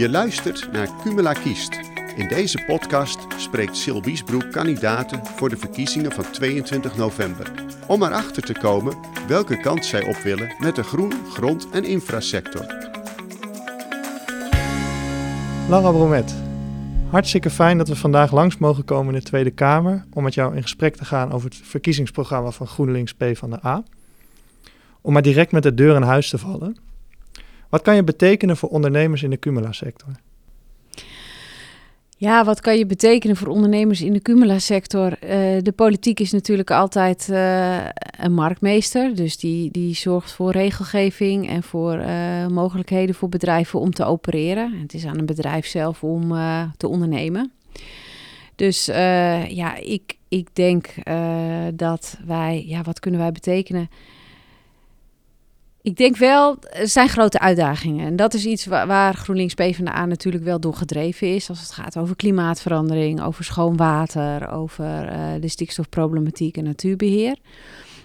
Je luistert naar Cumula Kiest. In deze podcast spreekt Sil Wiesbroek kandidaten voor de verkiezingen van 22 november. Om erachter te komen welke kant zij op willen met de groen, grond en infrasector. Lara Bromet, hartstikke fijn dat we vandaag langs mogen komen in de Tweede Kamer om met jou in gesprek te gaan over het verkiezingsprogramma van GroenLinks P van de A. Om maar direct met de deur in huis te vallen. Wat kan je betekenen voor ondernemers in de Cumula-sector? Ja, wat kan je betekenen voor ondernemers in de Cumula-sector? Uh, de politiek is natuurlijk altijd uh, een marktmeester. Dus die, die zorgt voor regelgeving en voor uh, mogelijkheden voor bedrijven om te opereren. Het is aan een bedrijf zelf om te ondernemen. Dus ja, ik, ik denk dat wij, ja, wat kunnen wij betekenen? Ik denk wel, er zijn grote uitdagingen. En dat is iets waar, GroenLinks PvdA natuurlijk wel door gedreven is. Als het gaat over klimaatverandering, over schoon water, over uh, de stikstofproblematiek en natuurbeheer.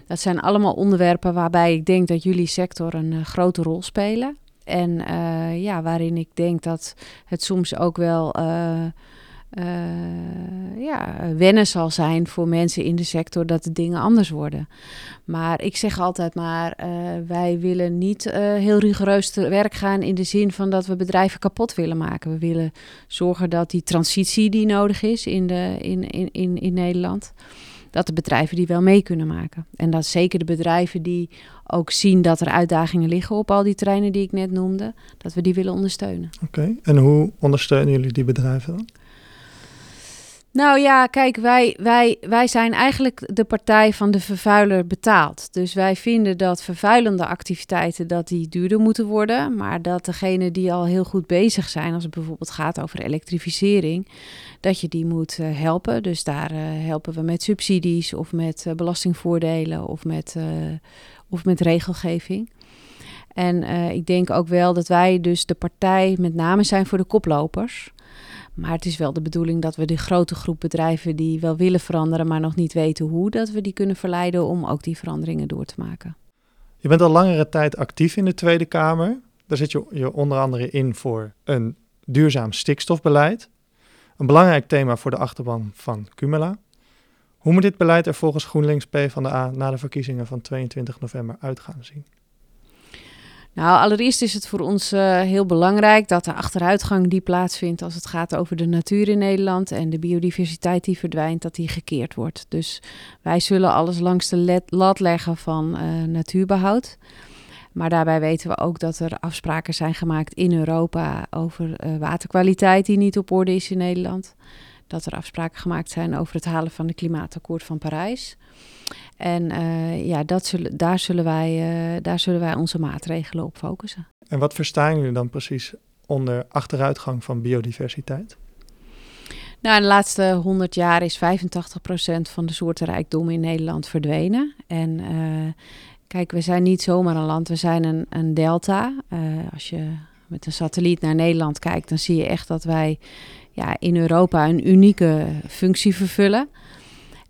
Dat zijn allemaal onderwerpen waarbij ik denk dat jullie sector een uh, grote rol spelen. En uh, ja, waarin ik denk dat het soms ook wel uh, ja, wennen zal zijn voor mensen in de sector dat de dingen anders worden. Maar ik zeg altijd maar, uh, wij willen niet uh, heel rigoureus te werk gaan in de zin van dat we bedrijven kapot willen maken. We willen zorgen dat die transitie die nodig is in, de, in, in, in, in Nederland, dat de bedrijven die wel mee kunnen maken. En dat zeker de bedrijven die ook zien dat er uitdagingen liggen op al die terreinen die ik net noemde, dat we die willen ondersteunen. Oké, en hoe ondersteunen jullie die bedrijven dan? Nou ja, kijk, wij, wij, wij zijn eigenlijk de partij van de vervuiler betaald. Dus wij vinden dat vervuilende activiteiten dat die duurder moeten worden. Maar dat degenen die al heel goed bezig zijn, als het bijvoorbeeld gaat over elektrificering, dat je die moet uh, helpen. Dus daar uh, helpen we met subsidies of met uh, belastingvoordelen of met, of met regelgeving. En ik denk ook wel dat wij dus de partij met name zijn voor de koplopers. Maar het is wel de bedoeling dat we die grote groep bedrijven die wel willen veranderen, maar nog niet weten hoe, dat we die kunnen verleiden om ook die veranderingen door te maken. Je bent al langere tijd actief in de Tweede Kamer. Daar zit je, je onder andere in voor een duurzaam stikstofbeleid. Een belangrijk thema voor de achterban van Cumula. Hoe moet dit beleid er volgens GroenLinks P van de A na de verkiezingen van 22 november uit gaan zien? Nou, allereerst is het voor ons uh, heel belangrijk dat de achteruitgang die plaatsvindt als het gaat over de natuur in Nederland en de biodiversiteit die verdwijnt, dat die gekeerd wordt. Dus wij zullen alles langs de lat leggen van uh, natuurbehoud. Maar daarbij weten we ook dat er afspraken zijn gemaakt in Europa over uh, waterkwaliteit die niet op orde is in Nederland. Dat er afspraken gemaakt zijn over het halen van het klimaatakkoord van Parijs. En uh, ja, dat zullen, daar, zullen wij, uh, daar zullen wij onze maatregelen op focussen. En wat verstaan jullie dan precies onder achteruitgang van biodiversiteit? Nou, in de laatste 100 jaar is 85% van de soortenrijkdom in Nederland verdwenen. En uh, kijk, we zijn niet zomaar een land, we zijn een, een delta. als je met een satelliet naar Nederland kijkt, dan zie je echt dat wij ja, in Europa een unieke functie vervullen.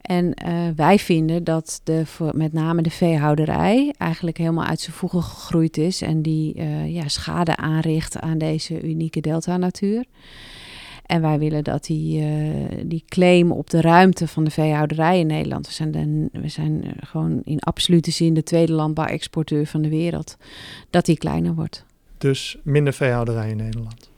En uh, wij vinden dat de, met name de veehouderij eigenlijk helemaal uit zijn voegen gegroeid is en die uh, ja, schade aanricht aan deze unieke delta-natuur. En wij willen dat die, uh, die claim op de ruimte van de veehouderij in Nederland, we zijn, de, we zijn gewoon in absolute zin de tweede landbouwexporteur van de wereld, dat die kleiner wordt. Dus minder veehouderij in Nederland?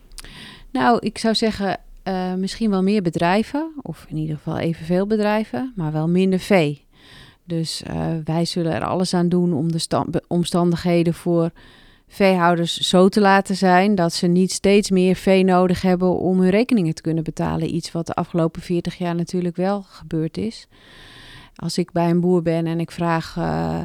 Nou, ik zou zeggen, uh, misschien wel meer bedrijven, of in ieder geval evenveel bedrijven, maar wel minder vee. Dus uh, wij zullen er alles aan doen om de omstandigheden voor veehouders zo te laten zijn dat ze niet steeds meer vee nodig hebben om hun rekeningen te kunnen betalen. Iets wat de afgelopen 40 jaar natuurlijk wel gebeurd is. Als ik bij een boer ben en ik vraag. Uh,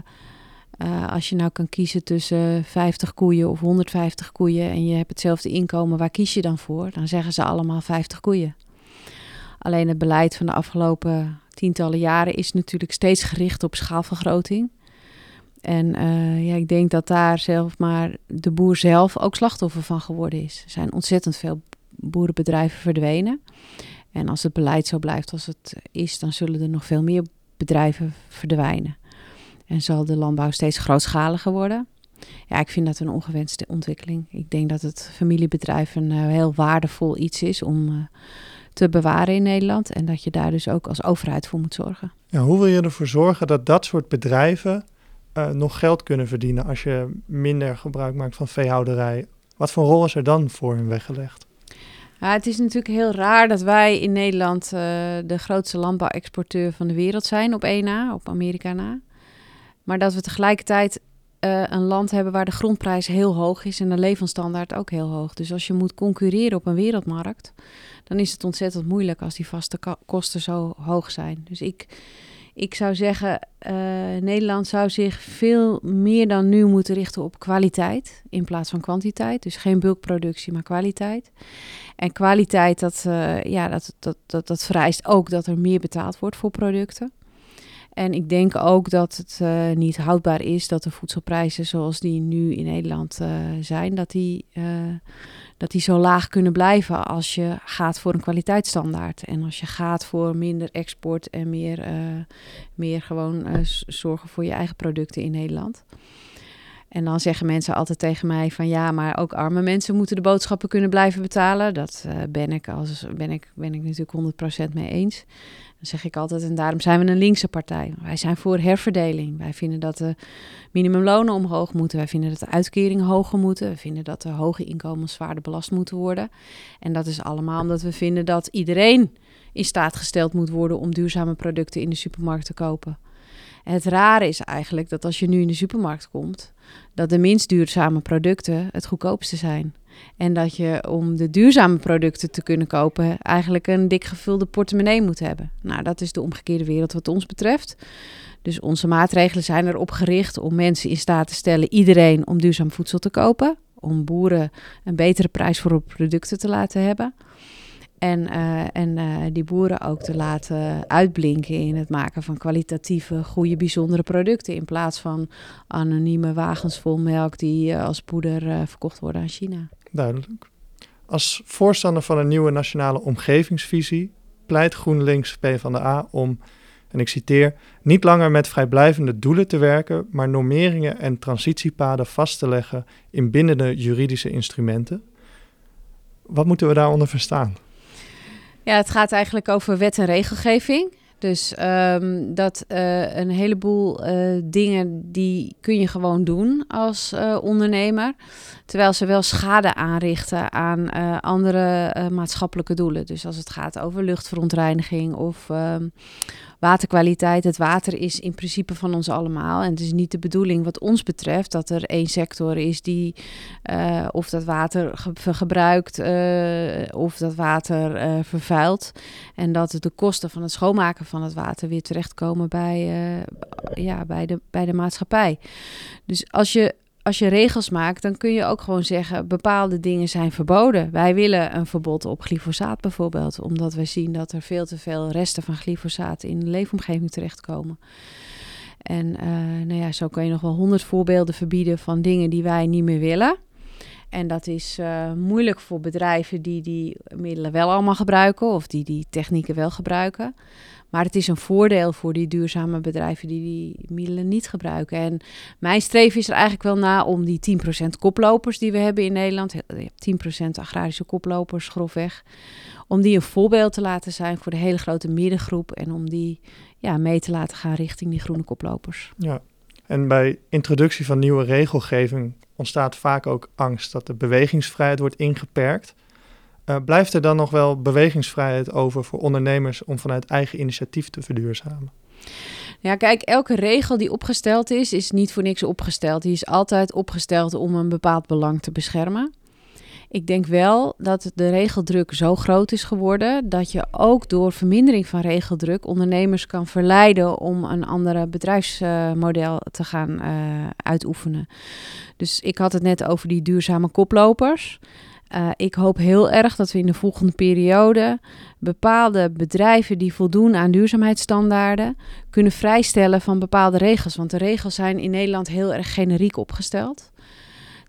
uh, als je nou kan kiezen tussen 50 koeien of 150 koeien en je hebt hetzelfde inkomen, waar kies je dan voor? Dan zeggen ze allemaal 50 koeien. Alleen het beleid van de afgelopen tientallen jaren is natuurlijk steeds gericht op schaalvergroting. En uh, ja, ik denk dat daar zelf maar de boer zelf ook slachtoffer van geworden is. Er zijn ontzettend veel boerenbedrijven verdwenen. En als het beleid zo blijft als het is, dan zullen er nog veel meer bedrijven verdwijnen. En zal de landbouw steeds grootschaliger worden. Ja, ik vind dat een ongewenste ontwikkeling. Ik denk dat het familiebedrijf een uh, heel waardevol iets is om uh, te bewaren in Nederland. En dat je daar dus ook als overheid voor moet zorgen. Ja, hoe wil je ervoor zorgen dat dat soort bedrijven uh, nog geld kunnen verdienen als je minder gebruik maakt van veehouderij? Wat voor rol is er dan voor hen weggelegd? Ja, het is natuurlijk heel raar dat wij in Nederland uh, de grootste landbouwexporteur van de wereld zijn op één na, op Amerika na. Maar dat we tegelijkertijd uh, een land hebben waar de grondprijs heel hoog is en de levensstandaard ook heel hoog. Dus als je moet concurreren op een wereldmarkt, dan is het ontzettend moeilijk als die vaste kosten zo hoog zijn. Dus ik, ik zou zeggen, uh, Nederland zou zich veel meer dan nu moeten richten op kwaliteit in plaats van kwantiteit. Dus geen bulkproductie, maar kwaliteit. En kwaliteit, dat, uh, ja, dat, dat, dat, dat vereist ook dat er meer betaald wordt voor producten. En ik denk ook dat het uh, niet houdbaar is dat de voedselprijzen zoals die nu in Nederland uh, zijn, dat die, uh, dat die zo laag kunnen blijven als je gaat voor een kwaliteitsstandaard. En als je gaat voor minder export en meer, meer gewoon zorgen voor je eigen producten in Nederland. En dan zeggen mensen altijd tegen mij van ja, maar ook arme mensen moeten de boodschappen kunnen blijven betalen. Dat ben, ik als, ben, ik, ben ik natuurlijk 100% mee eens. Dan zeg ik altijd, en daarom zijn we een linkse partij. Wij zijn voor herverdeling. Wij vinden dat de minimumlonen omhoog moeten. Wij vinden dat de uitkeringen hoger moeten. We vinden dat de hoge inkomens zwaarder belast moeten worden. En dat is allemaal omdat we vinden dat iedereen in staat gesteld moet worden om duurzame producten in de supermarkt te kopen. Het rare is eigenlijk dat als je nu in de supermarkt komt, dat de minst duurzame producten het goedkoopste zijn. En dat je om de duurzame producten te kunnen kopen eigenlijk een dik gevulde portemonnee moet hebben. Nou, dat is de omgekeerde wereld wat ons betreft. Dus onze maatregelen zijn erop gericht om mensen in staat te stellen, iedereen, om duurzaam voedsel te kopen. Om boeren een betere prijs voor hun producten te laten hebben. En, uh, en uh, die boeren ook te laten uitblinken in het maken van kwalitatieve, goede, bijzondere producten. In plaats van anonieme wagens vol melk die uh, als poeder verkocht worden aan China. Duidelijk. Als voorstander van een nieuwe nationale omgevingsvisie pleit GroenLinks PvdA om, en ik citeer, niet langer met vrijblijvende doelen te werken, maar normeringen en transitiepaden vast te leggen in bindende juridische instrumenten. Wat moeten we daaronder verstaan? Ja, het gaat eigenlijk over wet en regelgeving. Dus um, dat uh, een heleboel uh, dingen die kun je gewoon doen als uh, ondernemer. Terwijl ze wel schade aanrichten aan andere maatschappelijke doelen. Dus als het gaat over luchtverontreiniging of um, waterkwaliteit. Het water is in principe van ons allemaal. En het is niet de bedoeling wat ons betreft dat er één sector is die of dat water ge gebruikt of dat water vervuilt. En dat de kosten van het schoonmaken van het water weer terechtkomen bij, ja, bij, de, bij de maatschappij. Dus als je als je regels maakt, dan kun je ook gewoon zeggen: bepaalde dingen zijn verboden. Wij willen een verbod op glyfosaat bijvoorbeeld, omdat we zien dat er veel te veel resten van glyfosaat in de leefomgeving terechtkomen. En uh, nou ja, zo kan je nog wel honderd voorbeelden verbieden van dingen die wij niet meer willen. En dat is uh, moeilijk voor bedrijven die die middelen wel allemaal gebruiken of die die technieken wel gebruiken. Maar het is een voordeel voor die duurzame bedrijven die die middelen niet gebruiken. En mijn streven is er eigenlijk wel na om die 10% koplopers die we hebben in Nederland, 10% agrarische koplopers grofweg, om die een voorbeeld te laten zijn voor de hele grote middengroep en om die ja, mee te laten gaan richting die groene koplopers. Ja, en bij introductie van nieuwe regelgeving ontstaat vaak ook angst dat de bewegingsvrijheid wordt ingeperkt. Uh, blijft er dan nog wel bewegingsvrijheid over voor ondernemers om vanuit eigen initiatief te verduurzamen? Ja, kijk, elke regel die opgesteld is, is niet voor niks opgesteld. Die is altijd opgesteld om een bepaald belang te beschermen. Ik denk wel dat de regeldruk zo groot is geworden dat je ook door vermindering van regeldruk ondernemers kan verleiden om een andere bedrijfsmodel te gaan uh, uitoefenen. Dus ik had het net over die duurzame koplopers. Uh, ik hoop heel erg dat we in de volgende periode bepaalde bedrijven die voldoen aan duurzaamheidsstandaarden kunnen vrijstellen van bepaalde regels. Want de regels zijn in Nederland heel erg generiek opgesteld.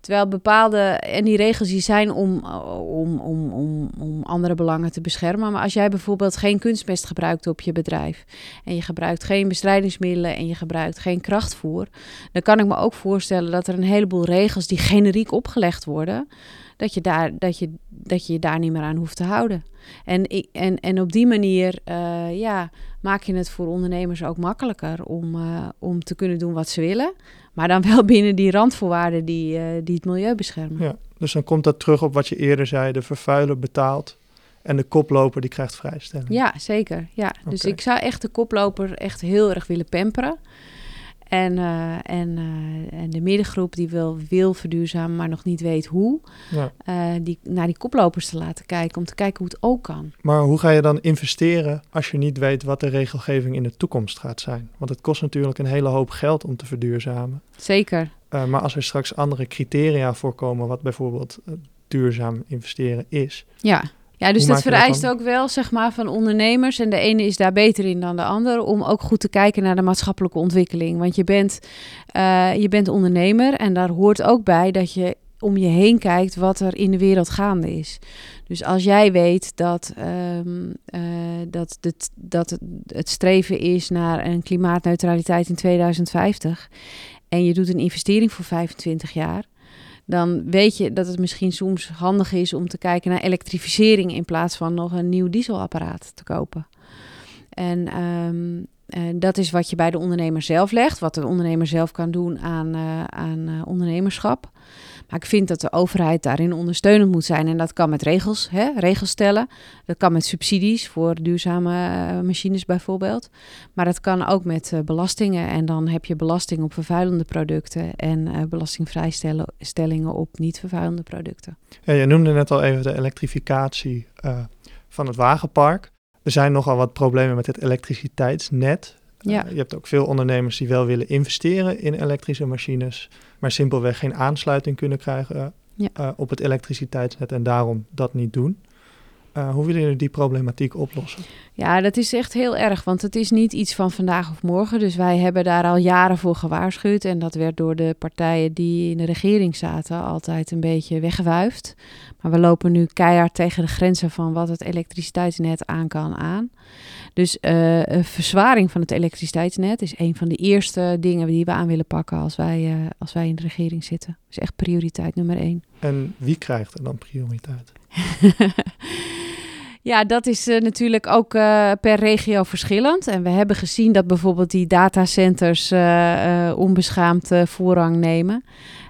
Terwijl bepaalde, en die regels die zijn om, om, om, om, om andere belangen te beschermen. Maar als jij bijvoorbeeld geen kunstmest gebruikt op je bedrijf. En je gebruikt geen bestrijdingsmiddelen en je gebruikt geen krachtvoer. Dan kan ik me ook voorstellen dat er een heleboel regels die generiek opgelegd worden. Dat je, daar, dat, je, dat je je daar niet meer aan hoeft te houden. En, en, en op die manier uh, ja, maak je het voor ondernemers ook makkelijker om, uh, om te kunnen doen wat ze willen. Maar dan wel binnen die randvoorwaarden die, uh, die het milieu beschermen. Ja, dus dan komt dat terug op wat je eerder zei: de vervuiler betaalt. En de koploper die krijgt vrijstelling. Ja, zeker. Ja. Dus ik zou echt de koploper echt heel erg willen pamperen. En, uh, en, uh, en de middengroep die wil, wil verduurzamen, maar nog niet weet hoe, ja. uh, die, naar die koplopers te laten kijken, om te kijken hoe het ook kan. Maar hoe ga je dan investeren als je niet weet wat de regelgeving in de toekomst gaat zijn? Want het kost natuurlijk een hele hoop geld om te verduurzamen. Zeker. maar als er straks andere criteria voorkomen, wat bijvoorbeeld duurzaam investeren is. Ja. Ja, dus dat vereist ook wel, zeg maar, van ondernemers. En de ene is daar beter in dan de ander. Om ook goed te kijken naar de maatschappelijke ontwikkeling. Want je bent, uh, je bent ondernemer en daar hoort ook bij dat je om je heen kijkt wat er in de wereld gaande is. Dus als jij weet dat, um, uh, dat, dat het, het streven is naar een klimaatneutraliteit in 2050 en je doet een investering voor 25 jaar, dan weet je dat het misschien soms handig is om te kijken naar elektrificering in plaats van nog een nieuw dieselapparaat te kopen. En um, uh, dat is wat je bij de ondernemer zelf legt, wat de ondernemer zelf kan doen aan, uh, aan uh, ondernemerschap. Maar ik vind dat de overheid daarin ondersteunend moet zijn. En dat kan met regels, hè, regels stellen. Dat kan met subsidies voor duurzame uh, machines bijvoorbeeld. Maar dat kan ook met uh, belastingen. En dan heb je belasting op vervuilende producten en uh, belastingvrijstellingen op niet vervuilende producten. Ja, je noemde net al even de elektrificatie van het wagenpark. Er zijn nogal wat problemen met het elektriciteitsnet. Ja. Uh, je hebt ook veel ondernemers die wel willen investeren in elektrische machines, maar simpelweg geen aansluiting kunnen krijgen ja. uh, op het elektriciteitsnet en daarom dat niet doen. Uh, hoe willen jullie die problematiek oplossen? Ja, dat is echt heel erg, want het is niet iets van vandaag of morgen. Dus wij hebben daar al jaren voor gewaarschuwd. En dat werd door de partijen die in de regering zaten altijd een beetje weggewuifd. Maar we lopen nu keihard tegen de grenzen van wat het elektriciteitsnet aan kan aan. Dus uh, verzwaring van het elektriciteitsnet is een van de eerste dingen die we aan willen pakken als wij, uh, als wij in de regering zitten. Dat is echt prioriteit nummer één. En wie krijgt er dan prioriteit? Ja, dat is uh, natuurlijk ook uh, per regio verschillend. En we hebben gezien dat bijvoorbeeld die datacenters uh, onbeschaamd voorrang nemen.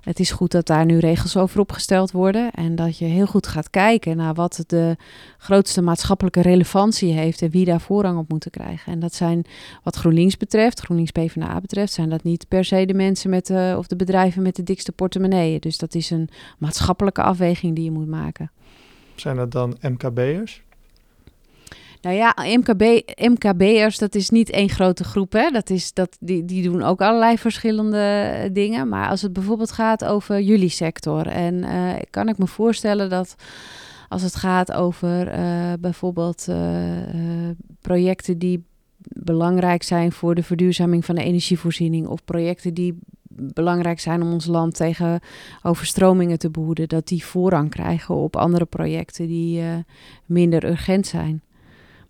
Het is goed dat daar nu regels over opgesteld worden. En dat je heel goed gaat kijken naar wat de grootste maatschappelijke relevantie heeft en wie daar voorrang op moeten krijgen. En dat zijn wat GroenLinks betreft, GroenLinks PvdA betreft, zijn dat niet per se de mensen met de, of de bedrijven met de dikste portemonneeën. Dus dat is een maatschappelijke afweging die je moet maken. Zijn dat dan MKB'ers? Nou ja, MKB, MKB'ers, dat is niet één grote groep. Hè? Dat is, dat, die, die doen ook allerlei verschillende dingen. Maar als het bijvoorbeeld gaat over jullie sector. En uh, kan ik me voorstellen dat als het gaat over uh, bijvoorbeeld projecten die belangrijk zijn voor de verduurzaming van de energievoorziening. Of projecten die belangrijk zijn om ons land tegen overstromingen te behoeden. Dat die voorrang krijgen op andere projecten die minder urgent zijn.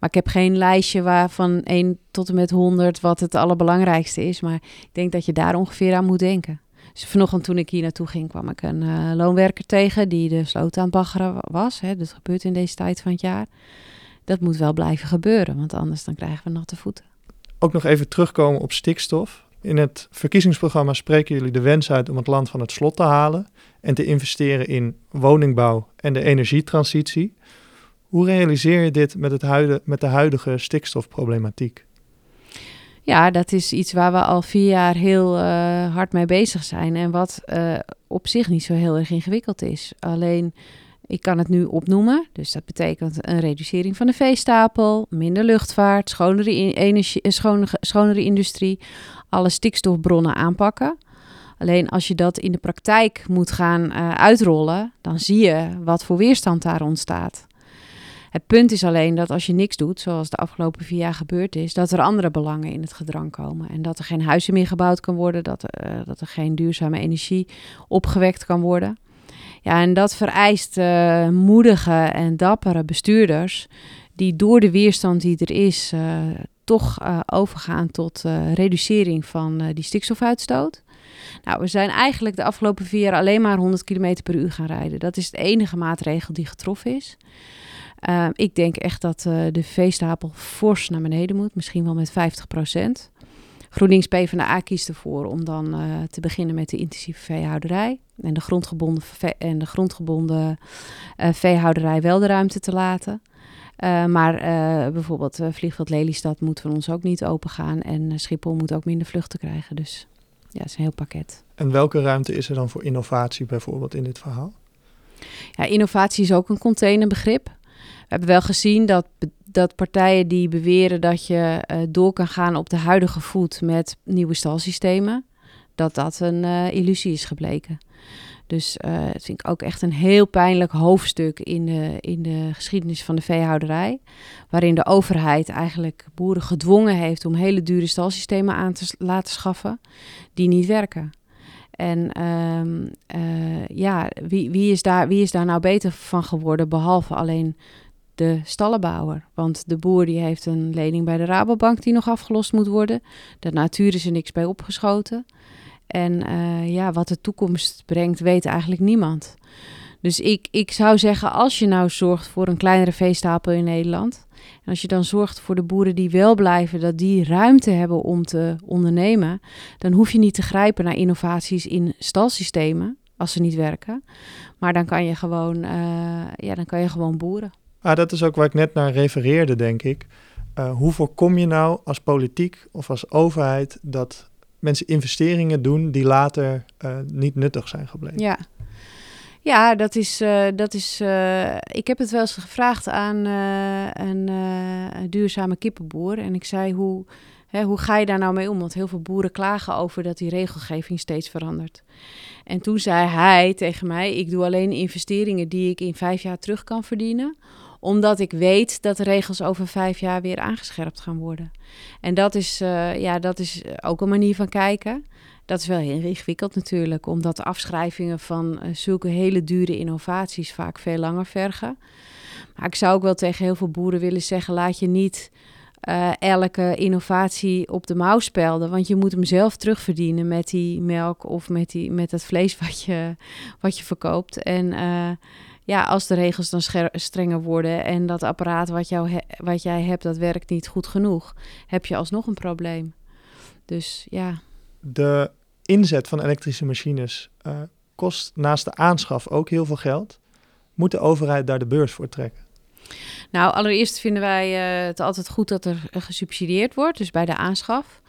Maar ik heb geen lijstje waar van 1 tot en met 100 wat het allerbelangrijkste is. Maar ik denk dat je daar ongeveer aan moet denken. Dus vanochtend toen ik hier naartoe ging, kwam ik een uh, loonwerker tegen die de sloot aan het baggeren was. Hè. Dat gebeurt in deze tijd van het jaar. Dat moet wel blijven gebeuren, want anders dan krijgen we natte voeten. Ook nog even terugkomen op stikstof. In het verkiezingsprogramma spreken jullie de wens uit om het land van het slot te halen en te investeren in woningbouw en de energietransitie. Hoe realiseer je dit met, het met de huidige stikstofproblematiek? Ja, dat is iets waar we al vier jaar heel uh, hard mee bezig zijn. En wat uh, op zich niet zo heel erg ingewikkeld is. Alleen, ik kan het nu opnoemen. Dus dat betekent een reducering van de veestapel, minder luchtvaart, schonere, energie, schonere, schonere industrie, alle stikstofbronnen aanpakken. Alleen als je dat in de praktijk moet gaan uitrollen, dan zie je wat voor weerstand daar ontstaat. Het punt is alleen dat als je niks doet, zoals de afgelopen vier jaar gebeurd is, dat er andere belangen in het gedrang komen. En dat er geen huizen meer gebouwd kan worden, dat, uh, dat er geen duurzame energie opgewekt kan worden. Ja, en dat vereist uh, moedige en dappere bestuurders die door de weerstand die er is, uh, toch overgaan tot reducering van die stikstofuitstoot. Nou, we zijn eigenlijk de afgelopen vier jaar alleen maar 100 km per uur gaan rijden. Dat is de enige maatregel die getroffen is. Uh, ik denk echt dat uh, de veestapel fors naar beneden moet, misschien wel met 50 procent. GroenLinks PvdA kiest ervoor om dan uh, te beginnen met de intensieve veehouderij. En de grondgebonden, ve en de grondgebonden veehouderij wel de ruimte te laten. maar bijvoorbeeld vliegveld Lelystad moet van ons ook niet open gaan. En Schiphol moet ook minder vluchten krijgen. Dus ja, het is een heel pakket. En welke ruimte is er dan voor innovatie bijvoorbeeld in dit verhaal? Ja, innovatie is ook een containerbegrip. We hebben wel gezien dat, dat partijen die beweren dat je uh, door kan gaan op de huidige voet met nieuwe stalsystemen, dat dat een uh, illusie is gebleken. Dus uh, dat vind ik ook echt een heel pijnlijk hoofdstuk in de, in de geschiedenis van de veehouderij. Waarin de overheid eigenlijk boeren gedwongen heeft om hele dure stalsystemen aan te laten schaffen die niet werken. En uh, ja, wie, wie, is daar, wie is daar nou beter van geworden, behalve alleen de stallenbouwer? Want de boer die heeft een lening bij de Rabobank die nog afgelost moet worden. De natuur is er niks bij opgeschoten. En uh, ja, wat de toekomst brengt, weet eigenlijk niemand. Dus ik, ik zou zeggen, als je nou zorgt voor een kleinere veestapel in Nederland. En als je dan zorgt voor de boeren die wel blijven, dat die ruimte hebben om te ondernemen. Dan hoef je niet te grijpen naar innovaties in stalsystemen, als ze niet werken. Maar dan kan je gewoon, uh, ja, dan kan je gewoon boeren. Ah, dat is ook waar ik net naar refereerde, denk ik. Uh, hoe voorkom je nou als politiek of als overheid dat mensen investeringen doen die later uh, niet nuttig zijn gebleken. Ja, ja dat is. Uh, dat is ik heb het wel eens gevraagd aan een duurzame kippenboer. En ik zei: hoe, hè, hoe ga je daar nou mee om? Want heel veel boeren klagen over dat die regelgeving steeds verandert. En toen zei hij tegen mij: Ik doe alleen investeringen die ik in vijf jaar terug kan verdienen omdat ik weet dat de regels over vijf jaar weer aangescherpt gaan worden. En dat is, uh, ja, dat is ook een manier van kijken. Dat is wel heel ingewikkeld natuurlijk, omdat de afschrijvingen van uh, zulke hele dure innovaties vaak veel langer vergen. Maar ik zou ook wel tegen heel veel boeren willen zeggen: laat je niet uh, elke innovatie op de mouw spelden. Want je moet hem zelf terugverdienen met die melk of met, die, met het vlees wat je, wat je verkoopt. En ja, als de regels dan strenger worden en dat apparaat wat, jou wat jij hebt, dat werkt niet goed genoeg, heb je alsnog een probleem. Dus ja. De inzet van elektrische machines uh, kost naast de aanschaf ook heel veel geld. Moet de overheid daar de beurs voor trekken? Nou, allereerst vinden wij uh, het altijd goed dat er gesubsidieerd wordt, dus bij de aanschaf.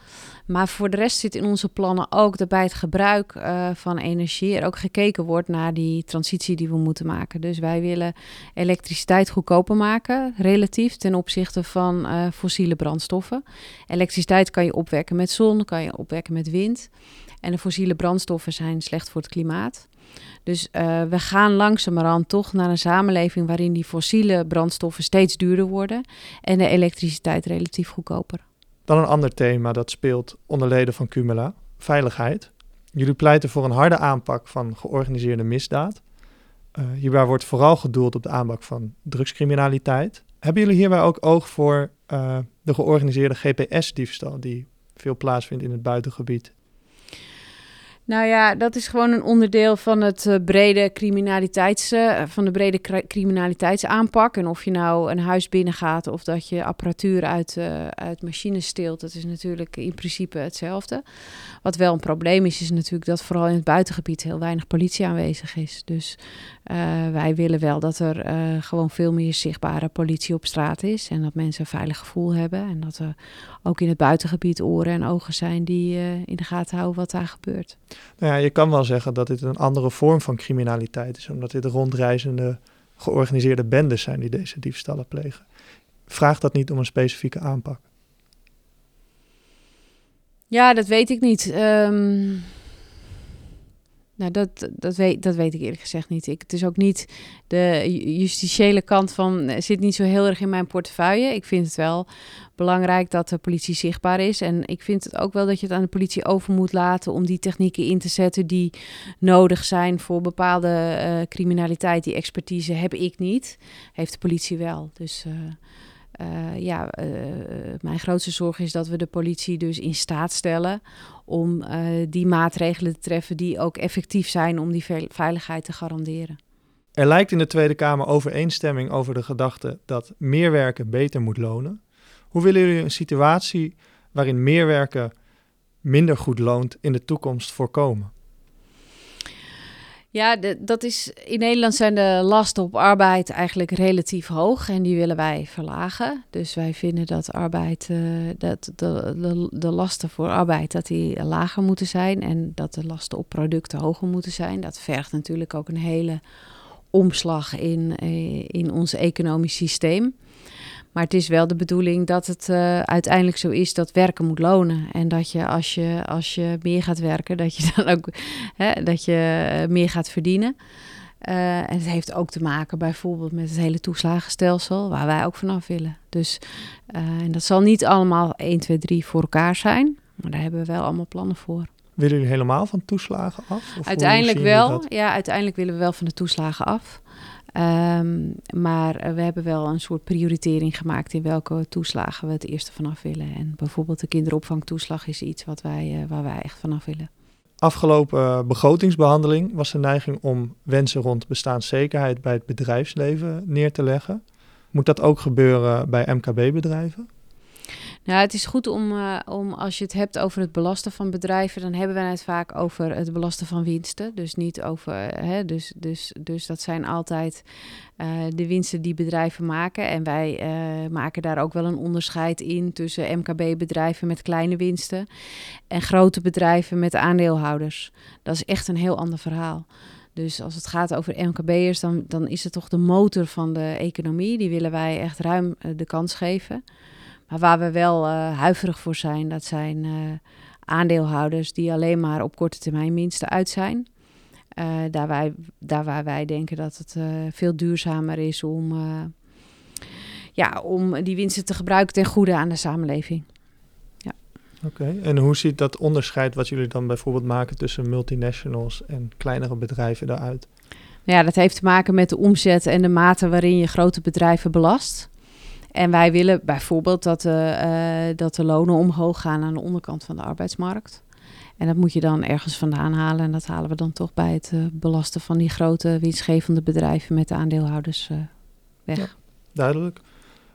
Maar voor de rest zit in onze plannen ook dat bij het gebruik uh, van energie er ook gekeken wordt naar die transitie die we moeten maken. Dus wij willen elektriciteit goedkoper maken, relatief ten opzichte van uh, fossiele brandstoffen. Elektriciteit kan je opwekken met zon, kan je opwekken met wind. En de fossiele brandstoffen zijn slecht voor het klimaat. Dus uh, we gaan langzamerhand toch naar een samenleving waarin die fossiele brandstoffen steeds duurder worden en de elektriciteit relatief goedkoper. Dan een ander thema dat speelt onder leden van Cumula, veiligheid. Jullie pleiten voor een harde aanpak van georganiseerde misdaad. Uh, hierbij wordt vooral gedoeld op de aanpak van drugscriminaliteit. Hebben jullie hierbij ook oog voor uh, de georganiseerde GPS-diefstal die veel plaatsvindt in het buitengebied nou ja, dat is gewoon een onderdeel van het uh, brede criminaliteits, uh, van de brede criminaliteitsaanpak. En of je nou een huis binnengaat of dat je apparatuur uit, uh, uit machines steelt, dat is natuurlijk in principe hetzelfde. Wat wel een probleem is, is natuurlijk dat vooral in het buitengebied heel weinig politie aanwezig is. Dus wij willen wel dat er gewoon veel meer zichtbare politie op straat is. En dat mensen een veilig gevoel hebben. En dat er ook in het buitengebied oren en ogen zijn die in de gaten houden wat daar gebeurt. Nou ja, je kan wel zeggen dat dit een andere vorm van criminaliteit is, omdat dit rondreizende georganiseerde bendes zijn die deze diefstallen plegen. Vraagt dat niet om een specifieke aanpak? Ja, dat weet ik niet. Um, Nou, dat, dat, weet, dat weet ik eerlijk gezegd niet. Ik, het is ook niet de justitiële kant van eh, zit niet zo heel erg in mijn portefeuille. Ik vind het wel belangrijk dat de politie zichtbaar is. En ik vind het ook wel dat je het aan de politie over moet laten om die technieken in te zetten die nodig zijn voor bepaalde uh, criminaliteit. Die expertise heb ik niet, heeft de politie wel. Dus uh, uh, ja, mijn grootste zorg is dat we de politie dus in staat stellen om die maatregelen te treffen die ook effectief zijn om die veiligheid te garanderen. Er lijkt in de Tweede Kamer overeenstemming over de gedachte dat meer werken beter moet lonen. Hoe willen jullie een situatie waarin meer werken minder goed loont in de toekomst voorkomen? Ja, dat is, in Nederland zijn de lasten op arbeid eigenlijk relatief hoog en die willen wij verlagen. Dus wij vinden dat, arbeid, uh, dat de, de, de, lasten voor arbeid dat die lager moeten zijn en dat de lasten op producten hoger moeten zijn. Dat vergt natuurlijk ook een hele omslag in, eh, in ons economisch systeem. Maar het is wel de bedoeling dat het uh, uiteindelijk zo is dat werken moet lonen. En dat je als je, als je meer gaat werken, dat je dan ook hè, dat je eh, meer gaat verdienen. Uh, en het heeft ook te maken bijvoorbeeld met het hele toeslagenstelsel, waar wij ook vanaf willen. Dus uh, en dat zal niet allemaal 1, 2, 3 voor elkaar zijn, maar daar hebben we wel allemaal plannen voor. Willen jullie helemaal van toeslagen af? Of uiteindelijk wel. Ja, uiteindelijk willen we wel van de toeslagen af. Um, maar eh, we hebben wel een soort prioritering gemaakt in welke toeslagen we het eerste vanaf willen. En bijvoorbeeld de kinderopvangtoeslag is iets wat wij, uh, waar wij echt vanaf willen. Afgelopen uh, begrotingsbehandeling was de neiging om wensen rond bestaanszekerheid bij het bedrijfsleven neer te leggen. Moet dat ook gebeuren bij MKB-bedrijven? Nou, het is goed om, uh, om als je het hebt over het belasten van bedrijven, dan hebben we het vaak over het belasten van winsten. Dus niet over, hè, dus, dus, dus dat zijn altijd uh, de winsten die bedrijven maken. En wij maken daar ook wel een onderscheid in tussen MKB-bedrijven met kleine winsten en grote bedrijven met aandeelhouders. Dat is echt een heel ander verhaal. Dus als het gaat over MKB'ers, dan, dan is het toch de motor van de economie. Die willen wij echt ruim de kans geven. Maar waar we wel uh, huiverig voor zijn, dat zijn uh, aandeelhouders die alleen maar op korte termijn minsten uit zijn. Uh, daar, wij, daar waar wij denken dat het veel duurzamer is om, ja, om die winsten te gebruiken ten goede aan de samenleving. Ja. Oké, en hoe ziet dat onderscheid wat jullie dan bijvoorbeeld maken tussen multinationals en kleinere bedrijven daaruit? Ja, dat heeft te maken met de omzet en de mate waarin je grote bedrijven belast. En wij willen bijvoorbeeld dat de, uh, dat de lonen omhoog gaan aan de onderkant van de arbeidsmarkt. En dat moet je dan ergens vandaan halen. En dat halen we dan toch bij het uh, belasten van die grote winstgevende bedrijven met de aandeelhouders uh, weg. Duidelijk.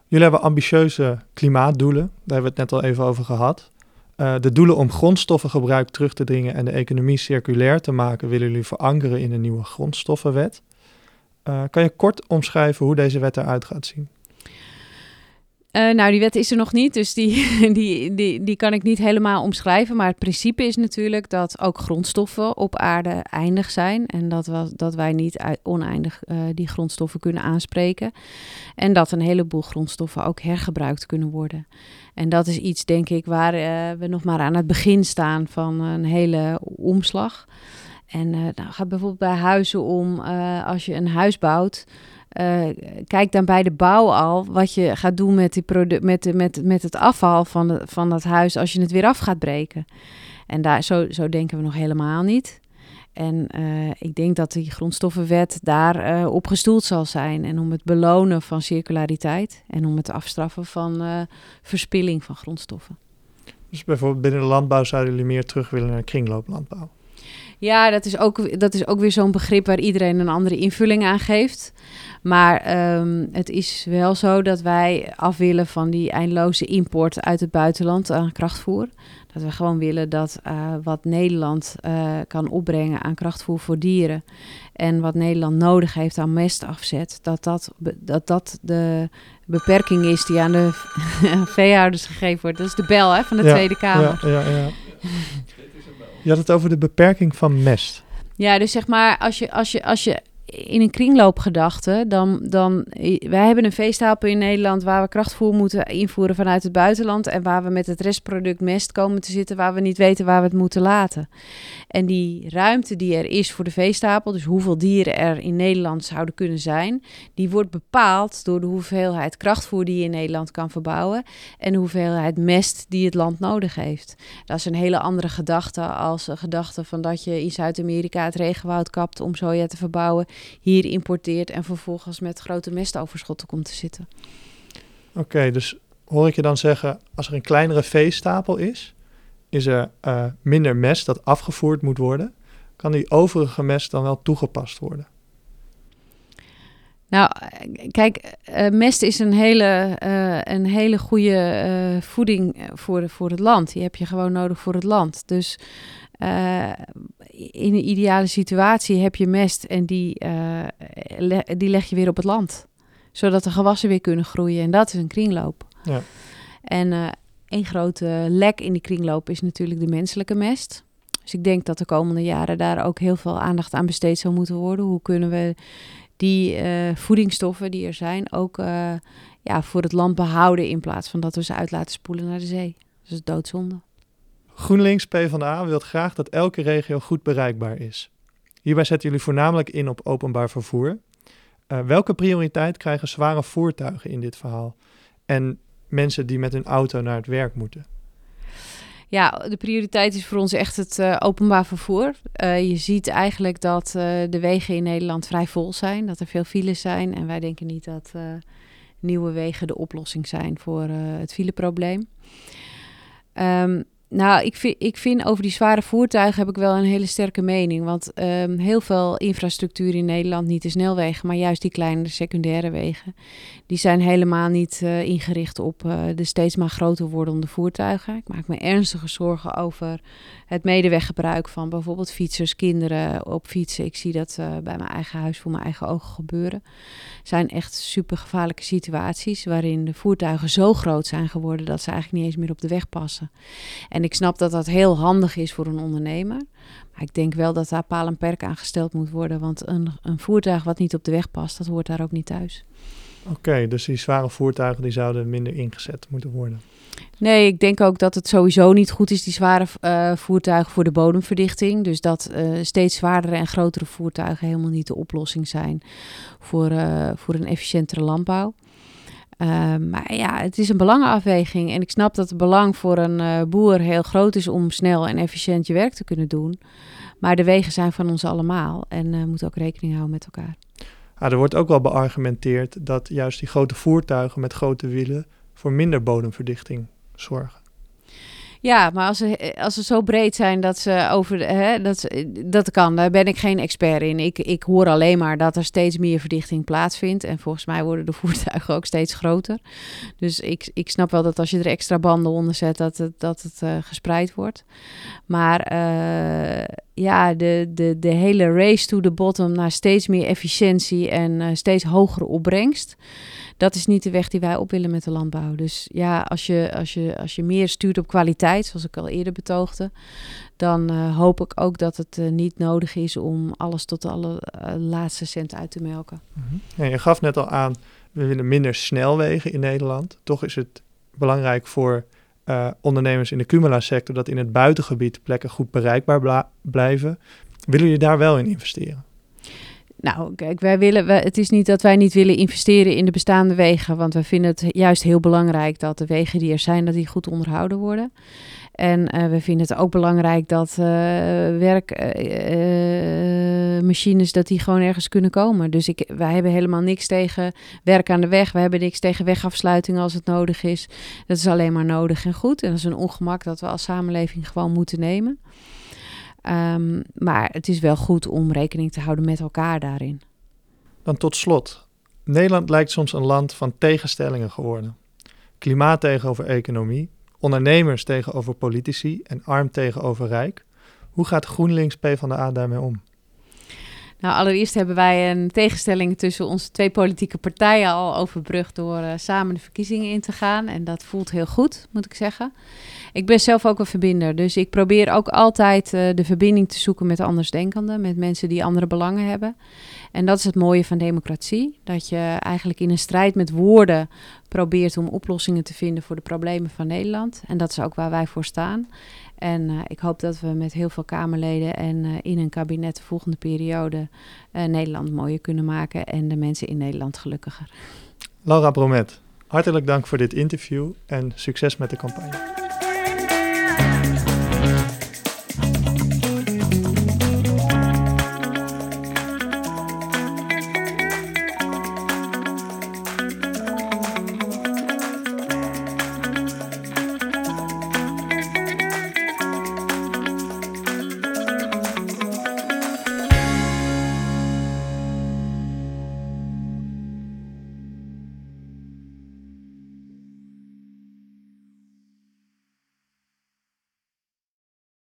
Jullie hebben ambitieuze klimaatdoelen. Daar hebben we het net al even over gehad. de doelen om grondstoffengebruik terug te dringen en de economie circulair te maken, willen jullie verankeren in een nieuwe grondstoffenwet. kan je kort omschrijven hoe deze wet eruit gaat zien? Uh, nou, die wet is er nog niet, dus die, die, die, die kan ik niet helemaal omschrijven. Maar het principe is natuurlijk dat ook grondstoffen op aarde eindig zijn. En dat, we, dat wij niet oneindig uh, die grondstoffen kunnen aanspreken. En dat een heleboel grondstoffen ook hergebruikt kunnen worden. En dat is iets, denk ik, waar uh, we nog maar aan het begin staan van een hele omslag. En nou, gaat bijvoorbeeld bij huizen om, als je een huis bouwt. Uh, kijk dan bij de bouw al wat je gaat doen met, die met, met, met het afval van, van dat huis als je het weer af gaat breken. En daar, zo, zo denken we nog helemaal niet. En uh, ik denk dat die grondstoffenwet daar uh, op gestoeld zal zijn. En om het belonen van circulariteit en om het afstraffen van verspilling van grondstoffen. Dus bijvoorbeeld binnen de landbouw zouden jullie meer terug willen naar kringlooplandbouw? Ja, dat is ook, dat is ook weer zo'n begrip waar iedereen een andere invulling aan geeft. Maar um, het is wel zo dat wij af willen van die eindeloze import uit het buitenland aan krachtvoer. Dat we gewoon willen dat uh, wat Nederland uh, kan opbrengen aan krachtvoer voor dieren. En wat Nederland nodig heeft aan mestafzet. Dat dat, dat, dat de beperking is die aan de veehouders gegeven wordt. Dat is de bel hè, van de ja, Tweede Kamer. Ja, ja, ja. Je had het over de beperking van mest. Ja, dus zeg maar, als je, als je, als je in een kringloopgedachte, dan, dan wij hebben een veestapel in Nederland waar we krachtvoer moeten invoeren vanuit het buitenland en waar we met het restproduct mest komen te zitten waar we niet weten waar we het moeten laten. En die ruimte die er is voor de veestapel, dus hoeveel dieren er in Nederland zouden kunnen zijn, die wordt bepaald door de hoeveelheid krachtvoer die je in Nederland kan verbouwen en de hoeveelheid mest die het land nodig heeft. Dat is een hele andere gedachte als een gedachte van dat je in Zuid-Amerika het regenwoud kapt om soja te verbouwen, hier importeert en vervolgens met grote mestoverschotten komt te zitten. Oké, dus hoor ik je dan zeggen, als er een kleinere veestapel is, is er uh, minder mest dat afgevoerd moet worden. Kan die overige mest dan wel toegepast worden? Nou, kijk, uh, mest is een hele, uh, een hele goede voeding voor, voor het land. Die heb je gewoon nodig voor het land. Dus in een ideale situatie heb je mest en die, le die leg je weer op het land. Zodat de gewassen weer kunnen groeien. En dat is een kringloop. Ja. En een grote lek in die kringloop is natuurlijk de menselijke mest. Dus ik denk dat de komende jaren daar ook heel veel aandacht aan besteed zou moeten worden. Hoe kunnen we die uh, voedingsstoffen die er zijn ook uh, ja, voor het land behouden in plaats van dat we ze uit laten spoelen naar de zee. Dat is doodzonde. GroenLinks PvdA wil graag dat elke regio goed bereikbaar is. Hierbij zetten jullie voornamelijk in op openbaar vervoer. Uh, welke prioriteit krijgen zware voertuigen in dit verhaal? En mensen die met hun auto naar het werk moeten? Ja, de prioriteit is voor ons echt het uh, openbaar vervoer. Uh, je ziet eigenlijk dat de wegen in Nederland vrij vol zijn, dat er veel files zijn. En wij denken niet dat nieuwe wegen de oplossing zijn voor het fileprobleem. Um, nou, ik vind, ik vind over die zware voertuigen heb ik wel een hele sterke mening. Want um, heel veel infrastructuur in Nederland, niet de snelwegen, maar juist die kleinere secundaire wegen, die zijn helemaal niet uh, ingericht op uh, de steeds maar groter wordende voertuigen. Ik maak me ernstige zorgen over het medeweggebruik van bijvoorbeeld fietsers, kinderen op fietsen. Ik zie dat uh, bij mijn eigen huis voor mijn eigen ogen gebeuren. Het zijn echt super gevaarlijke situaties waarin de voertuigen zo groot zijn geworden dat ze eigenlijk niet eens meer op de weg passen. En ik snap dat dat heel handig is voor een ondernemer. Maar ik denk wel dat daar paal en perk aan gesteld moet worden. Want een, een voertuig wat niet op de weg past, dat hoort daar ook niet thuis. Oké, dus die zware voertuigen die zouden minder ingezet moeten worden. Nee, ik denk ook dat het sowieso niet goed is, die zware uh, voertuigen voor de bodemverdichting. Dus dat uh, steeds zwaardere en grotere voertuigen helemaal niet de oplossing zijn voor, uh, voor een efficiëntere landbouw. Ehm, maar ja, het is een belangenafweging. En ik snap dat het belang voor een boer heel groot is om snel en efficiënt je werk te kunnen doen. Maar de wegen zijn van ons allemaal en uh, moeten ook rekening houden met elkaar. Ah, er wordt ook wel beargumenteerd dat juist die grote voertuigen met grote wielen voor minder bodemverdichting zorgen. Ja, maar als ze, als ze zo breed zijn dat ze over hè, dat, dat kan, daar ben ik geen expert in. Ik, ik hoor alleen maar dat er steeds meer verdichting plaatsvindt. En volgens mij worden de voertuigen ook steeds groter. Dus ik, ik snap wel dat als je er extra banden onder zet, dat het, dat het uh, gespreid wordt. Maar uh, ja, de, de, de hele race to the bottom naar steeds meer efficiëntie en uh, steeds hogere opbrengst dat is niet de weg die wij op willen met de landbouw. Dus ja, als je, als je, als je meer stuurt op kwaliteit, zoals ik al eerder betoogde, dan uh, hoop ik ook dat het uh, niet nodig is om alles tot de allerlaatste cent uit te melken. Mm je gaf net al aan, we willen minder snelwegen in Nederland. Toch is het belangrijk voor uh, ondernemers in de Cumula-sector dat in het buitengebied plekken goed bereikbaar blijven. Willen jullie daar wel in investeren? Nou, kijk, wij willen, wij, het is niet dat wij niet willen investeren in de bestaande wegen, want we vinden het juist heel belangrijk dat de wegen die er zijn, dat die goed onderhouden worden. En uh, we vinden het ook belangrijk dat uh, werkmachines, uh, dat die gewoon ergens kunnen komen. Dus ik, wij hebben helemaal niks tegen werk aan de weg. We hebben niks tegen wegafsluiting als het nodig is. Dat is alleen maar nodig en goed. En dat is een ongemak dat we als samenleving gewoon moeten nemen. Um, maar het is wel goed om rekening te houden met elkaar daarin. Dan tot slot. Nederland lijkt soms een land van tegenstellingen geworden. Klimaat tegenover economie, ondernemers tegenover politici en arm tegenover rijk. Hoe gaat GroenLinks PvdA daarmee om? Nou, allereerst hebben wij een tegenstelling tussen onze twee politieke partijen al overbrugd door uh, samen de verkiezingen in te gaan. En dat voelt heel goed, moet ik zeggen. Ik ben zelf ook een verbinder, dus ik probeer ook altijd uh, de verbinding te zoeken met andersdenkenden, met mensen die andere belangen hebben. En dat is het mooie van democratie, dat je eigenlijk in een strijd met woorden probeert om oplossingen te vinden voor de problemen van Nederland. En dat is ook waar wij voor staan. En uh, ik hoop dat we met heel veel Kamerleden en uh, in een kabinet de volgende periode uh, Nederland mooier kunnen maken en de mensen in Nederland gelukkiger. Laura Bromet, hartelijk dank voor dit interview en succes met de campagne.